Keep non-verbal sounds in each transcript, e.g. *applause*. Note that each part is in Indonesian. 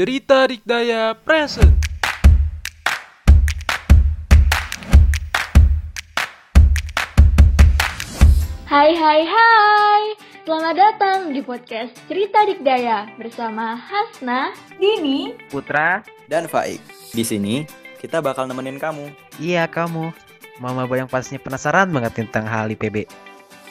Cerita Dikdaya Present. Hai hai hai Selamat datang di podcast Cerita Dikdaya Bersama Hasna, Dini, Putra. dan Faik. Di sini kita bakal nemenin kamu. Iya kamu. Mama Boyang pastinya penasaran banget tentang hal IPB.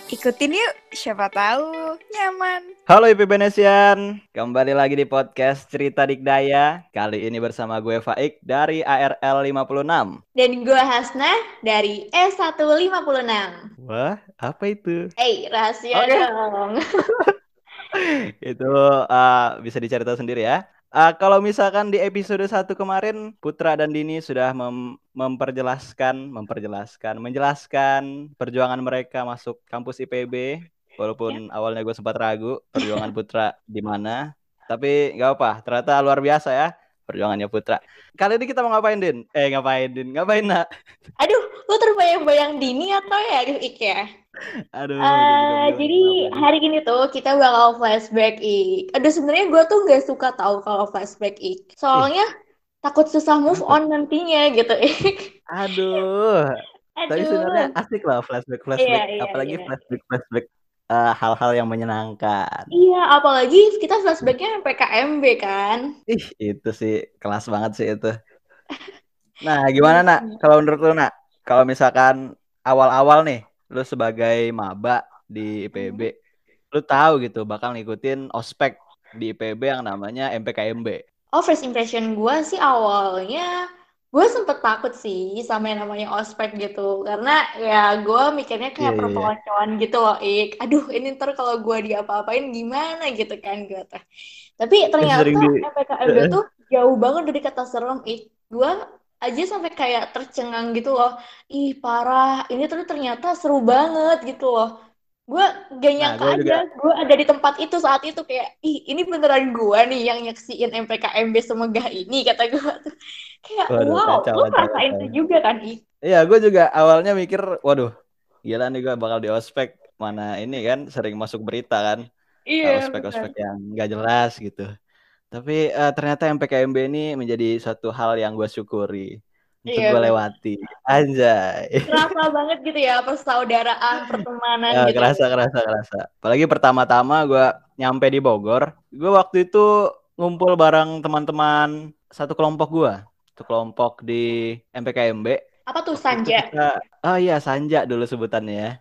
Ikutin yuk, siapa tahu nyaman. Halo IPB Nation, kembali lagi di podcast Cerita Dikdaya. Kali ini bersama gue Faik dari ARL 56. dan gue Hasna dari S156 Wah, apa itu? Eh, rahasia Oke. dong *laughs* itu uh, bisa dicari tahu sendiri ya. Uh, kalau misalkan di episode 1 kemarin Putra dan Dini sudah mem- memperjelaskan, memperjelaskan, menjelaskan perjuangan mereka masuk kampus IPB. Walaupun awalnya gue sempat ragu perjuangan *laughs* Putra di mana, tapi nggak apa, ternyata luar biasa ya perjuangannya Putra. Kali ini kita mau ngapain Din? Eh ngapain Din? Ngapain nak? *laughs* Aduh, lu terbayang-bayang Dini atau ya Ik ya? Aduh. Juga bingung jadi hari ini tuh kita bakal flashback Ik Aduh, sebenarnya gue tuh gak suka tahu kalau flashback Ik Soalnya takut susah move on *laughs* nantinya gitu Ik *laughs* Aduh. Tapi sebenarnya Aduh asik lah flashback flashback, Iya, iya, apalagi iya. flashback flashback eh, hal-hal yang menyenangkan. Iya, apalagi kita flashbacknya PKMB kan Ih, itu sih kelas banget sih itu. *laughs* Nah, gimana nak? Kalau menurut lu nak, kalau misalkan awal-awal nih, lu sebagai maba di IPB, lu tahu gitu bakal ngikutin ospek di IPB yang namanya MPKMB. Oh, first impression gue sih awalnya gue sempet takut sih sama yang namanya ospek gitu. Karena ya gue mikirnya kayak Iya, iya, iya. perpeloncoan gitu loh Ik aduh ini ntar kalau gue diapa-apain gimana gitu kan gue teh tapi ternyata di- MPKMB tuh jauh banget dari kata serem Ik gue aja sampai kayak tercengang gitu loh. Ih parah. Ini tuh ternyata seru banget gitu loh gue gak nyangka gua juga- aja gue ada di tempat itu saat itu kayak ih ini beneran gue nih yang nyaksiin MPKMB semegah ini kata gue tuh kayak Waduh, wow kacau, kacau, ngerasain kacau. itu juga kan Iya, gue juga awalnya mikir, waduh, gila nih gue bakal di ospek. Mana ini kan sering masuk berita kan. iya ospek-ospek yang nggak jelas gitu. Tapi eh, ternyata MPKMB ini menjadi suatu hal yang gue syukuri untuk Iya, gue lewati. Anjay. kerasa banget gitu ya persaudaraan *laughs* pertemanan Ya, gitu kerasa, kerasa, kerasa. Apalagi pertama-tama gue nyampe di Bogor, gue waktu itu ngumpul bareng teman-teman satu kelompok gue, satu kelompok di MPKMB. apa tuh Sanja kita- oh iya Sanja dulu sebutannya ya.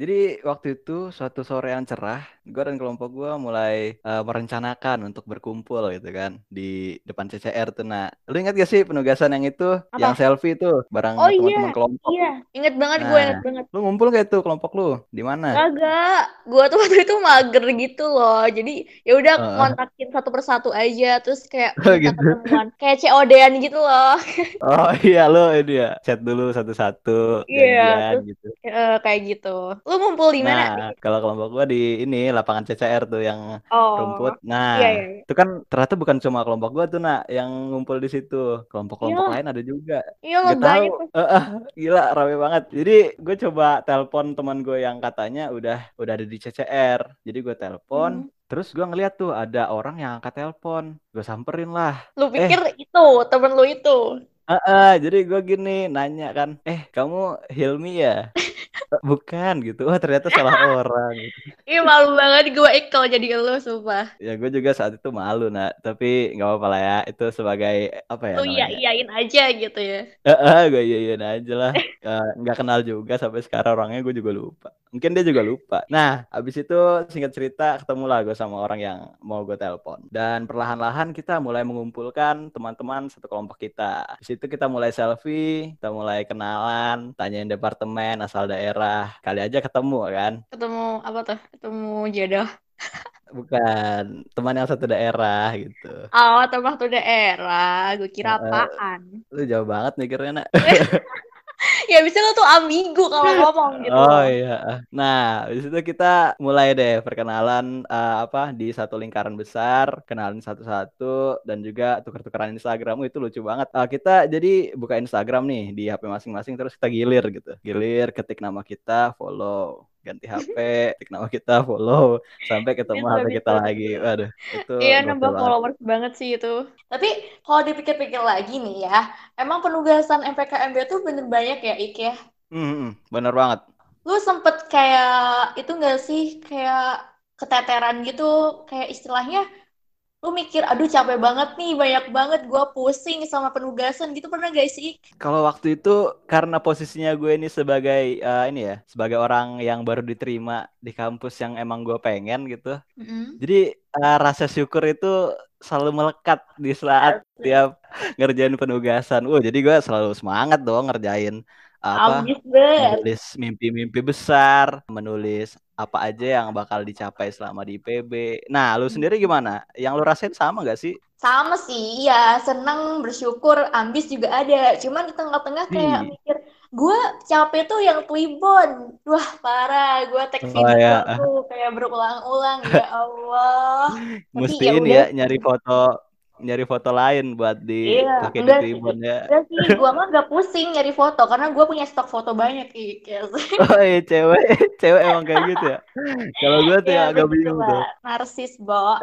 Jadi waktu itu suatu sore yang cerah, gue dan kelompok gue mulai eh, merencanakan untuk berkumpul gitu kan di depan CCR tuh. Nah, lu ingat gak sih penugasan yang itu, Apa? yang selfie tuh bareng Oh, iya. teman-teman kelompok? iya inget banget gue Nah. inget banget Lu ngumpul gak tuh kelompok lu? Di mana? Kagak, gue tuh waktu itu mager gitu loh. Jadi ya udah Heeh. kontakin satu persatu aja, terus kayak Oh, gitu. ketemuan, kayak COD-an gitu loh. *laughs* Oh iya lu ini ya, chat dulu satu-satu, Iya, janjian gitu. Eh, kayak gitu. Lu ngumpul di mana? Nah, kalau kelompok gua di ini lapangan CCR tuh yang Oh, rumput. Nah, Iya, iya, iya. itu kan ternyata bukan cuma kelompok gua tuh nak yang ngumpul di situ. Kelompok-kelompok Iya. lain ada juga. Iya tuh. Eh, eh, gila rame banget. Jadi gue coba telepon teman gue yang katanya udah udah ada di CCR. Jadi gue telepon. Hmm. Terus gue ngeliat tuh ada orang yang angkat telepon. Gue samperin lah. Lu Eh. pikir itu temen lu itu? Eh, eh, jadi gue gini nanya kan. Eh kamu Hilmi ya? "Eh, Bukan gitu. Wah ternyata salah *laughs* orang. Ih malu banget gue Ik kalau jadi lu, sumpah. Ya gue juga saat itu malu nak. Tapi nggak apa-apa lah ya. Itu sebagai apa ya Lu iya iyain aja gitu ya. Heeh, gue iyain aja lah. *laughs* Eh, Nggak kenal juga sampai sekarang orangnya gue juga lupa. Mungkin dia juga lupa. Nah, habis itu singkat cerita ketemu lah gue sama orang yang mau gue telepon. Dan perlahan-lahan kita mulai mengumpulkan teman-teman satu kelompok kita. Di situ kita mulai selfie, kita mulai kenalan, tanyain departemen, asal daerah. Kali aja ketemu kan? Ketemu apa tuh? Ketemu jodoh. Bukan, teman yang satu daerah gitu. Oh, teman satu daerah. Gue kira apaan? Lu jauh banget mikirnya, nak. *laughs* Ya bisa lu tuh ambigu kalau *laughs* ngomong gitu. Oh iya. Nah, di situ kita mulai deh perkenalan eh, apa di satu lingkaran besar, kenalin satu-satu dan juga tuker-tukeran Instagram itu lucu banget. Eh, kita jadi buka Instagram nih di HP masing-masing terus kita gilir gitu. Gilir ketik nama kita, follow. Ganti HP, ketik nama kita, follow, sampai ketemu Bisa, HP kita lagi. Waduh, itu Iya nambah followers banget sih itu. Tapi kalau dipikir-pikir lagi nih ya, emang penugasan MPKMB tuh bener banyak ya Ik ya. Hmm, hmm, bener banget. Lu sempet kayak itu nggak sih kayak keteteran gitu, kayak istilahnya lu mikir aduh capek banget nih banyak banget gua pusing sama penugasan gitu pernah gak sih? Kalau waktu itu karena posisinya gue ini sebagai eh, ini ya, sebagai orang yang baru diterima di kampus yang emang gue pengen gitu. Mm-mm. Jadi eh, rasa syukur itu selalu melekat di saat tiap ngerjain penugasan. Wah, jadi gue selalu semangat dong ngerjain apa menulis mimpi-mimpi besar, menulis apa aja yang bakal dicapai selama di IPB. Nah, lu sendiri gimana? Yang lu rasain sama gak sih? Sama sih, ya seneng, bersyukur, ambis juga ada. Cuman di tengah-tengah kayak Ih. mikir, gue capek tuh yang Twibbon. Wah parah, gue tag Oh, ya. tuh kayak berulang-ulang. Ya *laughs* Allah. Mesti ya ini ya nyari foto nyari foto lain buat Iya, dipakai di sih. Tribun ya. Enggak sih, gue mah gak pusing nyari foto karena gue punya stok foto banyak. Ya, *laughs* Oh iya cewek, *laughs* cewek emang kayak gitu ya. Kalau gue tuh ya yang agak bingung tuh. Narsis, Bo.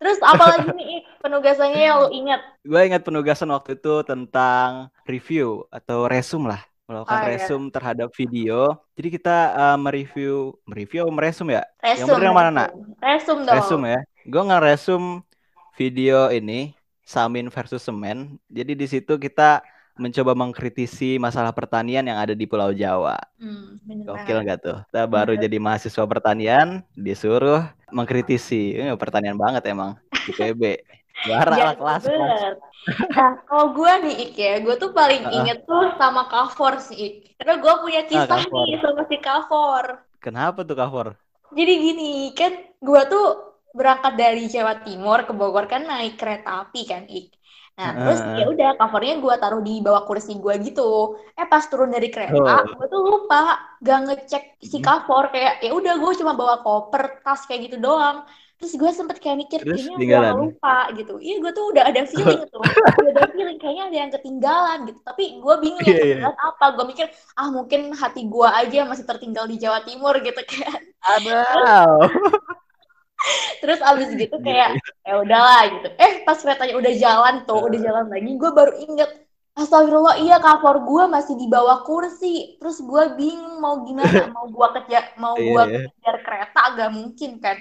Terus apalagi nih penugasannya yang lu ingat? Gue ingat penugasan waktu itu tentang review atau resum lah. Melakukan Oh iya, resum terhadap video. Jadi kita eh, mereview, mereview atau meresum ya? Yang resum, bener yang mana nak? resum. Resum dong. Resum ya. Gue ngeresum video ini Samin versus Semen. Jadi di situ kita mencoba mengkritisi masalah pertanian yang ada di Pulau Jawa. Hmm, Gokil nggak tuh? Kita baru Bener. jadi mahasiswa pertanian, disuruh mengkritisi. Ini pertanian banget emang di PB. Juara lah Jago kelas. Nah, kalau gue nih Ik ya, gue tuh paling Heeh. inget tuh sama Kafor sih Ik. Karena gue punya Ah, kisah nih sama si Kafor. Kenapa tuh Kafor? Jadi gini, kan gue tuh berangkat dari Jawa Timur ke Bogor kan naik kereta api kan Ik. Nah, terus ya udah covernya gue taruh di bawah kursi gue gitu. Eh pas turun dari kereta, Oh. gue tuh lupa gak ngecek si Hmm. cover kayak ya udah gue cuma bawa koper, tas kayak gitu doang. Terus gue sempet kayak mikir Terus kayaknya gue lupa gitu. Iya gue tuh udah ada feeling tuh, udah ada feeling kayaknya ada yang ketinggalan gitu. Tapi gue bingung yang Iya, iya. ketinggalan apa. Gue mikir ah mungkin hati gue aja masih tertinggal di Jawa Timur gitu kan. Aduh. Terus abis *laughs* gitu Iya, kayak ya udahlah gitu. Eh pas keretanya udah jalan tuh, udah jalan lagi, gue baru inget. Astagfirullah, iya cover gue masih di bawah kursi. Terus gue bingung mau gimana, *laughs* mau gue kejar, mau Iya, gue iya. kejar kereta gak mungkin kan.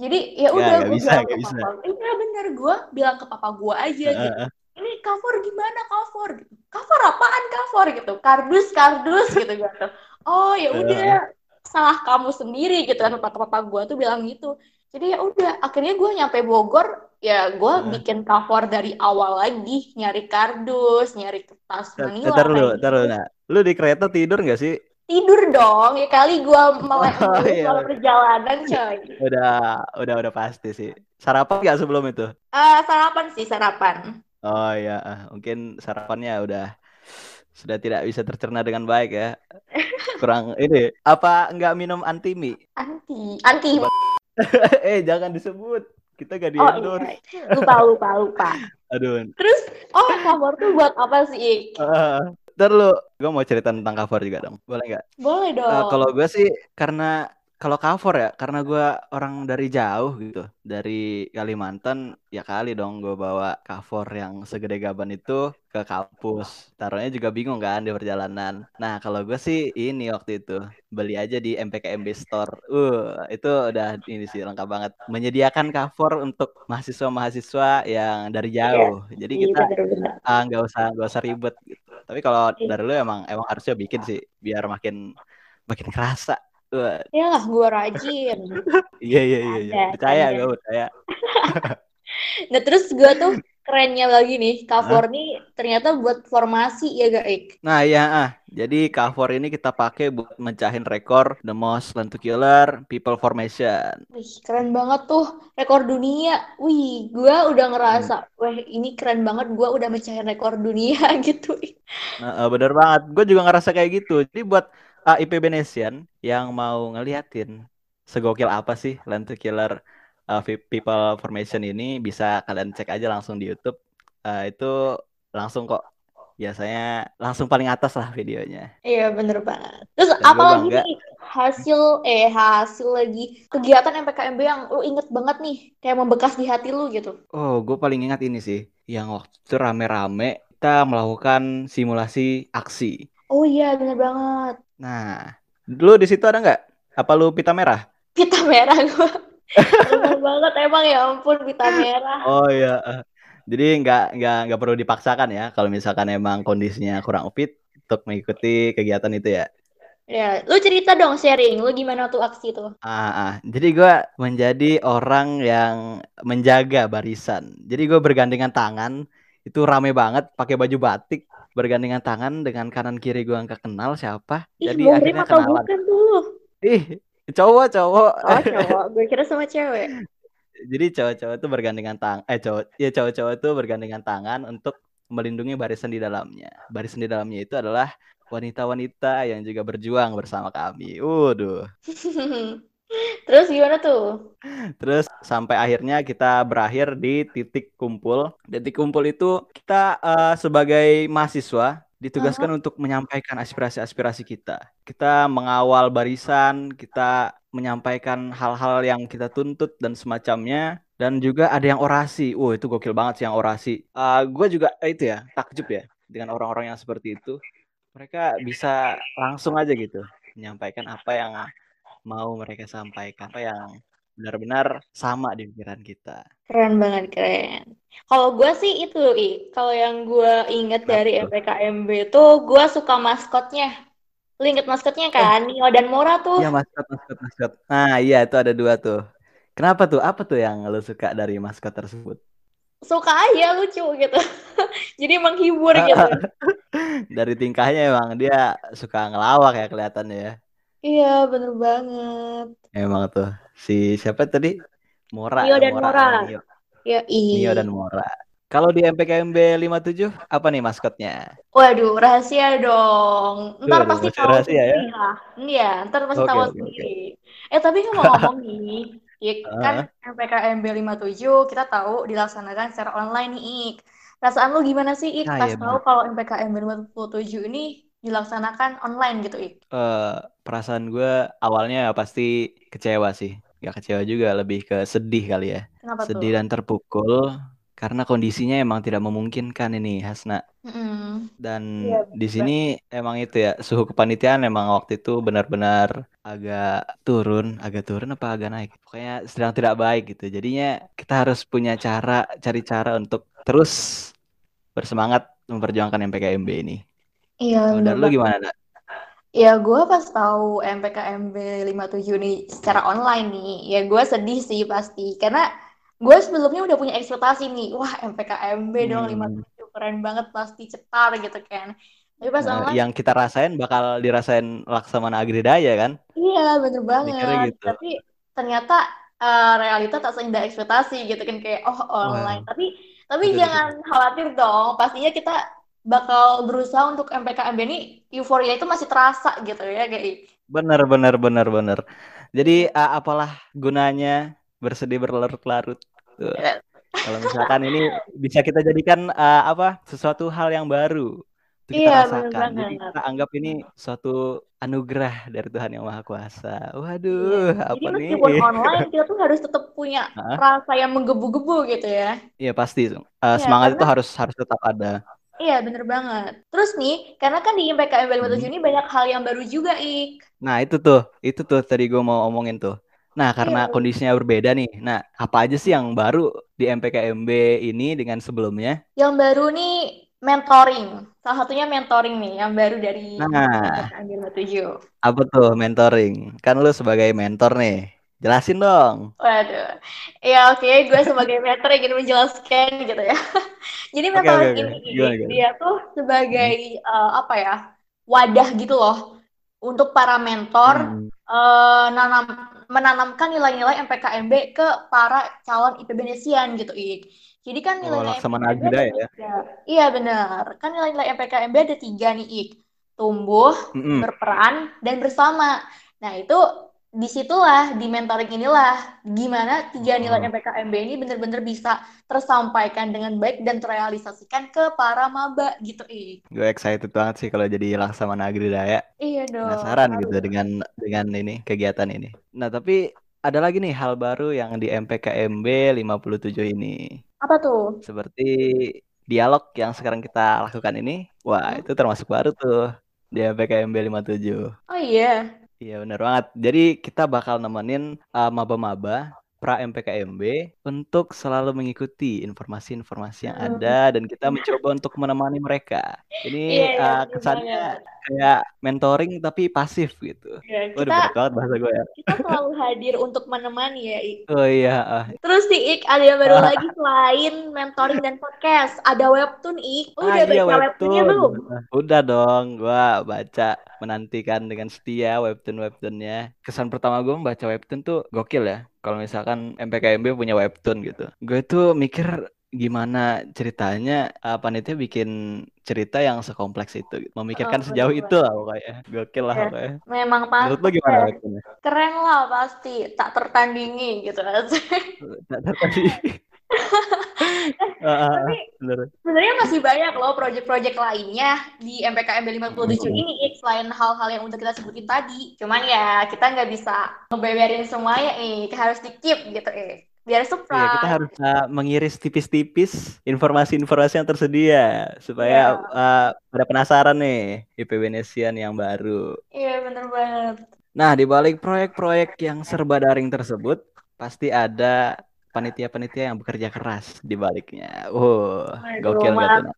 Jadi ya udah gue bilang ke bisa. papa. Iya bener gue bilang ke papa gue aja gitu. Ini cover gimana cover? Cover apaan cover gitu? Kardus kardus gitu gitu. Oh ya udah salah kamu sendiri gitu kan papa papa gue tuh bilang gitu. Jadi ya udah akhirnya gue nyampe Bogor ya gue Heeh. bikin cover dari awal lagi nyari kardus nyari kertas manila Ntar lu, ntar lu, gitu. nah. Lu di kereta tidur nggak sih? tidur dong ya kali gue *laughs* melek Oh, iya. perjalanan coy Udah, udah, udah pasti sih. Sarapan nggak sebelum itu? Eh, sarapan sih sarapan Oh iya, ah, mungkin sarapannya udah sudah tidak bisa tercerna dengan baik ya. *laughs* Kurang ini. Apa nggak minum anti mie? anti anti *laughs* eh jangan disebut. Kita gak di oh iya lupa lupa lupa *laughs* Aduh. terus oh cover tuh buat apa sih Ik? Uh, ntar lu, gue mau cerita tentang cover juga dong. Boleh nggak? boleh dong Eh, kalau gue sih karena kalau cover ya, karena gue orang dari jauh gitu, dari Kalimantan, ya kali dong gue bawa cover yang segede gaban itu ke kampus. Taruhnya juga bingung kan di perjalanan. Nah kalau gue sih ini waktu itu beli aja di MPKMB Store. Uh, itu udah ini sih lengkap banget. Menyediakan cover untuk mahasiswa-mahasiswa yang dari jauh. Jadi Iya, kita ah nggak usah nggak usah ribet gitu. Tapi kalau Iya. dari lu emang emang harusnya bikin sih biar makin makin kerasa. Wah, Iyalah gue rajin. iya iya iya, iya. Percaya gue percaya. *laughs* Nah terus gue tuh kerennya lagi nih, cover nih ternyata buat formasi ya gak Ik? Nah ya ah, jadi cover ini kita pakai buat mencahin rekor the most lenticular people formation. Wih keren banget tuh, rekor dunia. Wih gue udah ngerasa, wah ini keren banget, gue udah mecahin rekor dunia *laughs* gitu. Nah, bener banget. Gue juga ngerasa kayak gitu. Jadi buat ah, IPB Nation yang mau ngeliatin segokil apa sih lenticular uh, vi- people formation ini bisa kalian cek aja langsung di YouTube. Eh, itu langsung kok biasanya langsung paling atas lah videonya. Iya bener banget. Terus Dan apalagi nih hasil eh hasil lagi kegiatan MPKMB yang lu inget banget nih kayak membekas di hati lu gitu. Oh, gue paling ingat ini sih, yang waktu itu rame-rame kita melakukan simulasi aksi. Oh iya bener banget. Nah, lu di situ ada nggak? Apa lu pita merah? Pita merah gua. *laughs* Bener banget emang ya ampun pita merah. Oh iya. eh. Jadi nggak nggak nggak perlu dipaksakan ya kalau misalkan emang kondisinya kurang fit untuk mengikuti kegiatan itu ya. Ya, lu cerita dong sharing, lu gimana tuh aksi tuh? Ah, ah. jadi gue menjadi orang yang menjaga barisan. Jadi gue bergandengan tangan, itu rame banget, pakai baju batik, bergandengan tangan dengan kanan kiri gue nggak kenal siapa. Ih, Jadi akhirnya kenalan. bukan tuh? Ih, cowok cowok. Oh cowok, gue kira sama cewek. *laughs* Jadi cowok-cowok itu bergandengan tangan, eh cowok, ya cowok-cowok itu bergandengan tangan untuk melindungi barisan di dalamnya. Barisan di dalamnya itu adalah wanita-wanita yang juga berjuang bersama kami. Waduh. *laughs* Terus gimana tuh? Terus sampai akhirnya kita berakhir di titik kumpul. Titik kumpul itu kita eh, sebagai mahasiswa ditugaskan untuk menyampaikan aspirasi-aspirasi kita. Kita mengawal barisan, kita menyampaikan hal-hal yang kita tuntut dan semacamnya. Dan juga ada yang orasi. Wah itu gokil banget sih yang orasi. gue juga eh, itu ya takjub ya dengan orang-orang yang seperti itu. Mereka bisa langsung aja gitu menyampaikan apa yang mau mereka sampaikan, apa yang benar-benar sama di pikiran kita. Keren banget, keren. Kalau gue sih itu, I. Kalau yang gue inget Kenapa dari? MPKMB itu, gue suka maskotnya. Lu inget maskotnya kan? Nio dan Mora tuh. Iya maskot, maskot, maskot. Nah iya itu ada dua tuh. Kenapa tuh? Apa tuh yang lo suka dari maskot tersebut? Suka aja, lucu gitu. *laughs* Jadi menghibur gitu. *laughs* Dari tingkahnya emang dia suka ngelawak ya kelihatannya ya. Iya, bener banget. Emang tuh si siapa tadi? Mora, Nio ya, dan Mora, Mora. Ya, Nio ih. dan Mora. Kalau di MPKMB 57 apa nih maskotnya? Waduh, rahasia dong. Ntar Waduh, pasti tahu rahasia ya? Iya, ntar pasti Oke, tahu oke. sendiri. Eh, tapi ngomong-ngomong *laughs* nih, Ik, kan Heeh. MPKMB 57 kita tahu dilaksanakan secara online nih, Ik. Perasaan lu gimana sih, Ik, Ah pas iya tahu kalau MPKMB 57 ini dilaksanakan online gitu, Ik? Eh, perasaan gue awalnya pasti kecewa sih. Gak kecewa juga, lebih ke sedih kali ya. Kenapa tuh? Sedih dan terpukul karena kondisinya emang tidak memungkinkan ini, Hasna. Mm-mm. Dan Iya, di sini emang itu ya, suhu kepanitiaan emang waktu itu benar-benar agak turun, agak turun apa agak naik. Pokoknya sedang tidak baik gitu. Jadinya kita harus punya cara, cari cara untuk terus bersemangat memperjuangkan MPKMB ini. Iya, bener dari lu gimana, Nak? Ya, gue pas tahu MPKMB 57 nih secara online nih, ya gue sedih sih pasti. Karena gue sebelumnya udah punya ekspektasi nih, wah MPKMB dong Hmm. 57 keren banget pasti cetar gitu kan. Tapi pas Nah, online, yang kita rasain bakal dirasain Laksamana Agridaya kan? iya bener banget. gitu. Tapi ternyata eh, realita tak seindah ekspektasi gitu kan kayak oh online. Wah, Tapi tapi betul betul. jangan khawatir dong, pastinya kita bakal berusaha untuk MPKMB ini euforia itu masih terasa gitu ya kayak Bener, bener, bener, bener. Jadi uh, apalah gunanya bersedih berlarut-larut? Tuh. Kalau misalkan ini bisa kita jadikan uh, apa sesuatu hal yang baru untuk kita Iya, bener rasakan. Jadi kita anggap ini suatu anugerah dari Tuhan yang Maha Kuasa. Iya. Waduh, Jadi apa nih? meskipun online kita tuh harus tetap punya rasa yang menggebu-gebu gitu ya. Iya pasti. Uh, Iya, semangat itu karena harus harus tetap ada. Iya bener banget. Terus nih, karena kan di MPKM 57 Hmm. ini banyak hal yang baru juga, Ik. Nah itu tuh, itu tuh tadi gue mau omongin tuh. Nah karena Iya. kondisinya berbeda nih. Nah apa aja sih yang baru di MPKMB ini dengan sebelumnya? Yang baru nih mentoring. Salah satunya mentoring nih yang baru dari Nah MPKM 57. apa tuh mentoring? Kan lu sebagai mentor nih, jelasin dong. Waduh. Ya oke, gue sebagai mentor ingin menjelaskan gitu ya. *laughs* Jadi oke mentoring oke. ini Gimana gimana? dia tuh Hmm. sebagai eh, apa ya? Wadah gitu loh untuk para mentor Hmm. eh, nanam menanamkan nilai-nilai MPKMB ke para calon IPB-Nesian gitu, Ik. Jadi kan Oh nilai-nilai Laksamana MPKMB ada Agridaya ya? Iya benar. Kan nilai-nilai MPKMB ada tiga nih, Ik. Tumbuh, Mm-mm. berperan, dan bersama. Nah, itu di situlah di mentoring inilah gimana tiga nilai Oh. MPKMB ini benar-benar bisa tersampaikan dengan baik dan terrealisasikan ke para maba gitu Ik. Gue excited banget sih kalau jadi Laksamana Agri Daya. Iya dong. Penasaran gitu dengan dengan ini kegiatan ini. Nah, tapi ada lagi nih hal baru yang di MPKMB 57 ini. Apa tuh? Seperti dialog yang sekarang kita lakukan ini. Wah, Hmm? itu termasuk baru tuh di MPKMB 57. Oh iya. Iya benar banget. Jadi kita bakal nemenin uh, maba-maba pra MPKMB untuk selalu mengikuti informasi-informasi yang Hmm. ada dan kita mencoba untuk menemani mereka. Ini Iya, iya, uh, kesannya. Kayak mentoring tapi pasif gitu. Ya, Waduh kita berat banget bahasa gue ya. kita selalu hadir untuk menemani ya Ik. Oh iya, ah. Terus nih Ik, ada yang baru lagi selain mentoring dan podcast. Ada webtoon Ik. Lu Ah, udah iya baca webtoonnya webtoon. belum? Udah dong, gua baca menantikan dengan setia webtoon-webtoonnya. Kesan pertama gue membaca webtoon tuh gokil ya. Kalau misalkan MPKMB punya webtoon gitu. Gue tuh mikir gimana ceritanya uh, panitia bikin cerita yang sekompleks itu gitu. Memikirkan Oh, sejauh bener itu lah pokoknya. Gokil lah Iya. pokoknya. Memang Menurut lo pantas gimana ya. Keren lah pasti, tak tertandingi gitu. Tak. Ah, ah, ah, Tapi sebenarnya masih banyak loh project-project lainnya di MPKMB 57 ini Ik, selain hal-hal yang udah kita sebutin tadi. Cuman ya kita nggak bisa ngebeberin semuanya Ik, harus di-keep gitu Ik. Biar Iya, kita surprise. harus uh, mengiris tipis-tipis informasi-informasi yang tersedia supaya Iya. uh, pada penasaran nih IPB Nesian yang baru. Iya bener banget. Nah, di balik proyek-proyek yang serba daring tersebut, pasti ada panitia-panitia yang bekerja keras di baliknya. Waduh, gokil banget.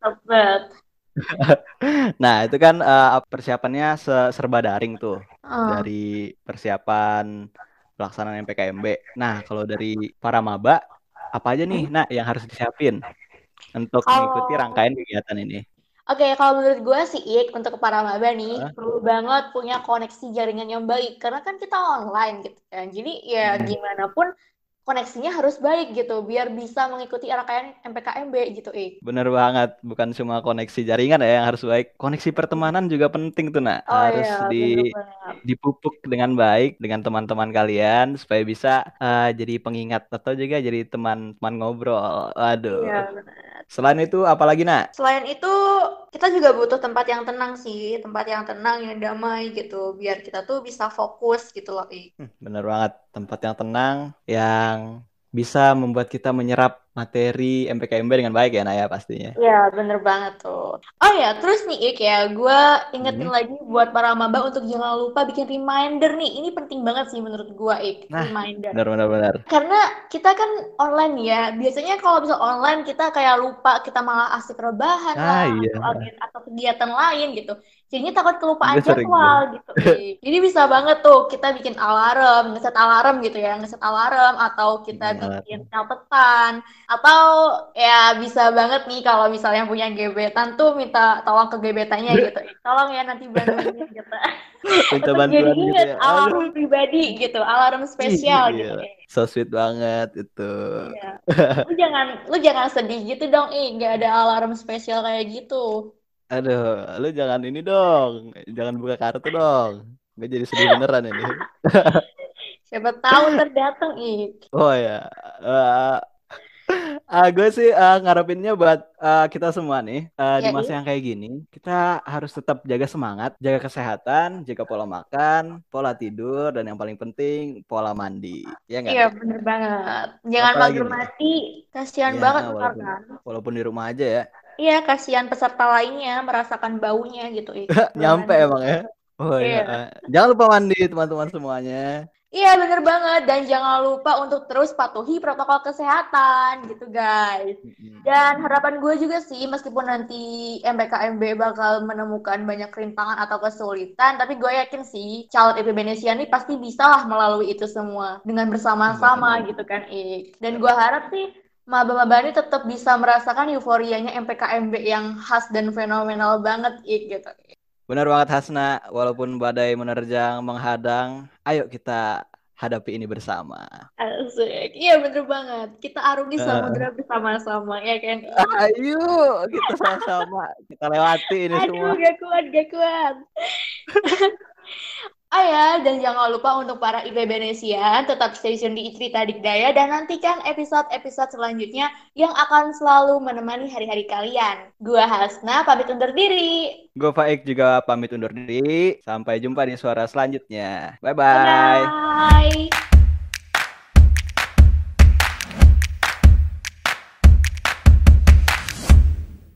*laughs* Nah, itu kan uh, persiapannya se- serba daring tuh. Oh. Dari persiapan pelaksanaan MPKMB. Nah, kalau dari para maba, apa aja nih, nah yang harus disiapin untuk mengikuti Oh. rangkaian kegiatan ini? Oke, kalau menurut gue sih Ik, untuk para maba nih, Hah? perlu banget punya koneksi jaringan yang baik. Karena kan kita online gitu kan. Jadi ya Hmm. gimana pun koneksinya harus baik gitu, biar bisa mengikuti rangkaian MPKMB gitu Ik. Bener banget, bukan cuma koneksi jaringan ya yang harus baik, koneksi pertemanan juga penting tuh, nak. Oh Harus iya, di dipupuk dengan baik dengan teman-teman kalian supaya bisa uh, jadi pengingat atau juga jadi teman-teman ngobrol. Aduh. Iya, Selain itu, apalagi, nak? Selain itu, kita juga butuh tempat yang tenang sih, tempat yang tenang, yang damai gitu, biar kita tuh bisa fokus gitu loh, Ik. Hmm, Bener banget, tempat yang tenang yang bisa membuat kita menyerap materi MPKMB dengan baik ya, Naya pastinya. Iya, bener banget tuh. Oh ya, terus nih Ik ya, gue ingetin Hmm. lagi buat para maba untuk jangan lupa bikin reminder nih. Ini penting banget sih menurut gue Ik, Nah, reminder. Bener, bener, bener. Karena kita kan online ya, biasanya kalau bisa online kita kayak lupa, kita malah asik rebahan Ah, lah, iya. atau, atau kegiatan lain gitu. Jadinya takut kelupaan sering jadwal gitu. *laughs* Jadi bisa banget tuh kita bikin alarm, ngeset alarm gitu ya, ngeset alarm atau kita Bikin alarm. bikin catatan atau ya bisa banget nih kalau misalnya punya gebetan tuh minta tolong ke gebetannya *laughs* gitu. Tolong ya nanti *laughs* bantuin gitu. Minta bantuan jadi gitu ya. alarm Aduh. pribadi gitu, alarm spesial gitu. Iya. So sweet banget itu. Iya. Lu jangan lu jangan sedih gitu dong, ih, nggak ada alarm spesial kayak gitu. Aduh, lu jangan ini dong. Jangan buka kartu dong. Gue jadi sedih beneran ini. *laughs* Siapa tahu terdatang, ih. Oh ya. Eh, ah, gue sih eh, ngarepinnya buat eh, kita semua nih eh, di Ya, masa yang kayak gini, kita harus tetap jaga semangat, jaga kesehatan, jaga pola makan, pola tidur, dan yang paling penting pola mandi. Ya nggak? Iya, bener banget. Jangan mager mati, kasihan Iya, banget ntar walaupun kan. walaupun di rumah aja ya. Iya, kasihan peserta lainnya merasakan baunya gitu. *laughs* Nyampe emang ya. Oh Iya. iya. Jangan lupa mandi teman-teman semuanya. Iya, bener banget. Dan jangan lupa untuk terus patuhi protokol kesehatan gitu, guys. Dan harapan gue juga sih, meskipun nanti MPKMB bakal menemukan banyak rintangan atau kesulitan, tapi gue yakin sih, calon Indonesia ini pasti bisa lah melalui itu semua dengan bersama-sama gitu kan, Ik. Dan gue harap sih, maba-maba ini tetap bisa merasakan euforianya MPKMB yang khas dan fenomenal banget, Ik, gitu. Benar banget Hasna, walaupun badai menerjang menghadang, ayo kita hadapi ini bersama. Asik. Iya, bener banget. Kita arungi Eh. samudera bersama-sama, ya kan? Ayo kita sama-sama kita lewati ini semua. Aduh, gak kuat, gak kuat. *laughs* Ah ya, dan jangan lupa untuk para IPB tetap stay tune di Cerita Dikdaya dan nantikan episode-episode selanjutnya yang akan selalu menemani hari-hari kalian. Gua Hasna pamit undur diri. Gue Faik juga pamit undur diri. Sampai jumpa di suara selanjutnya. Bye-bye. Bye.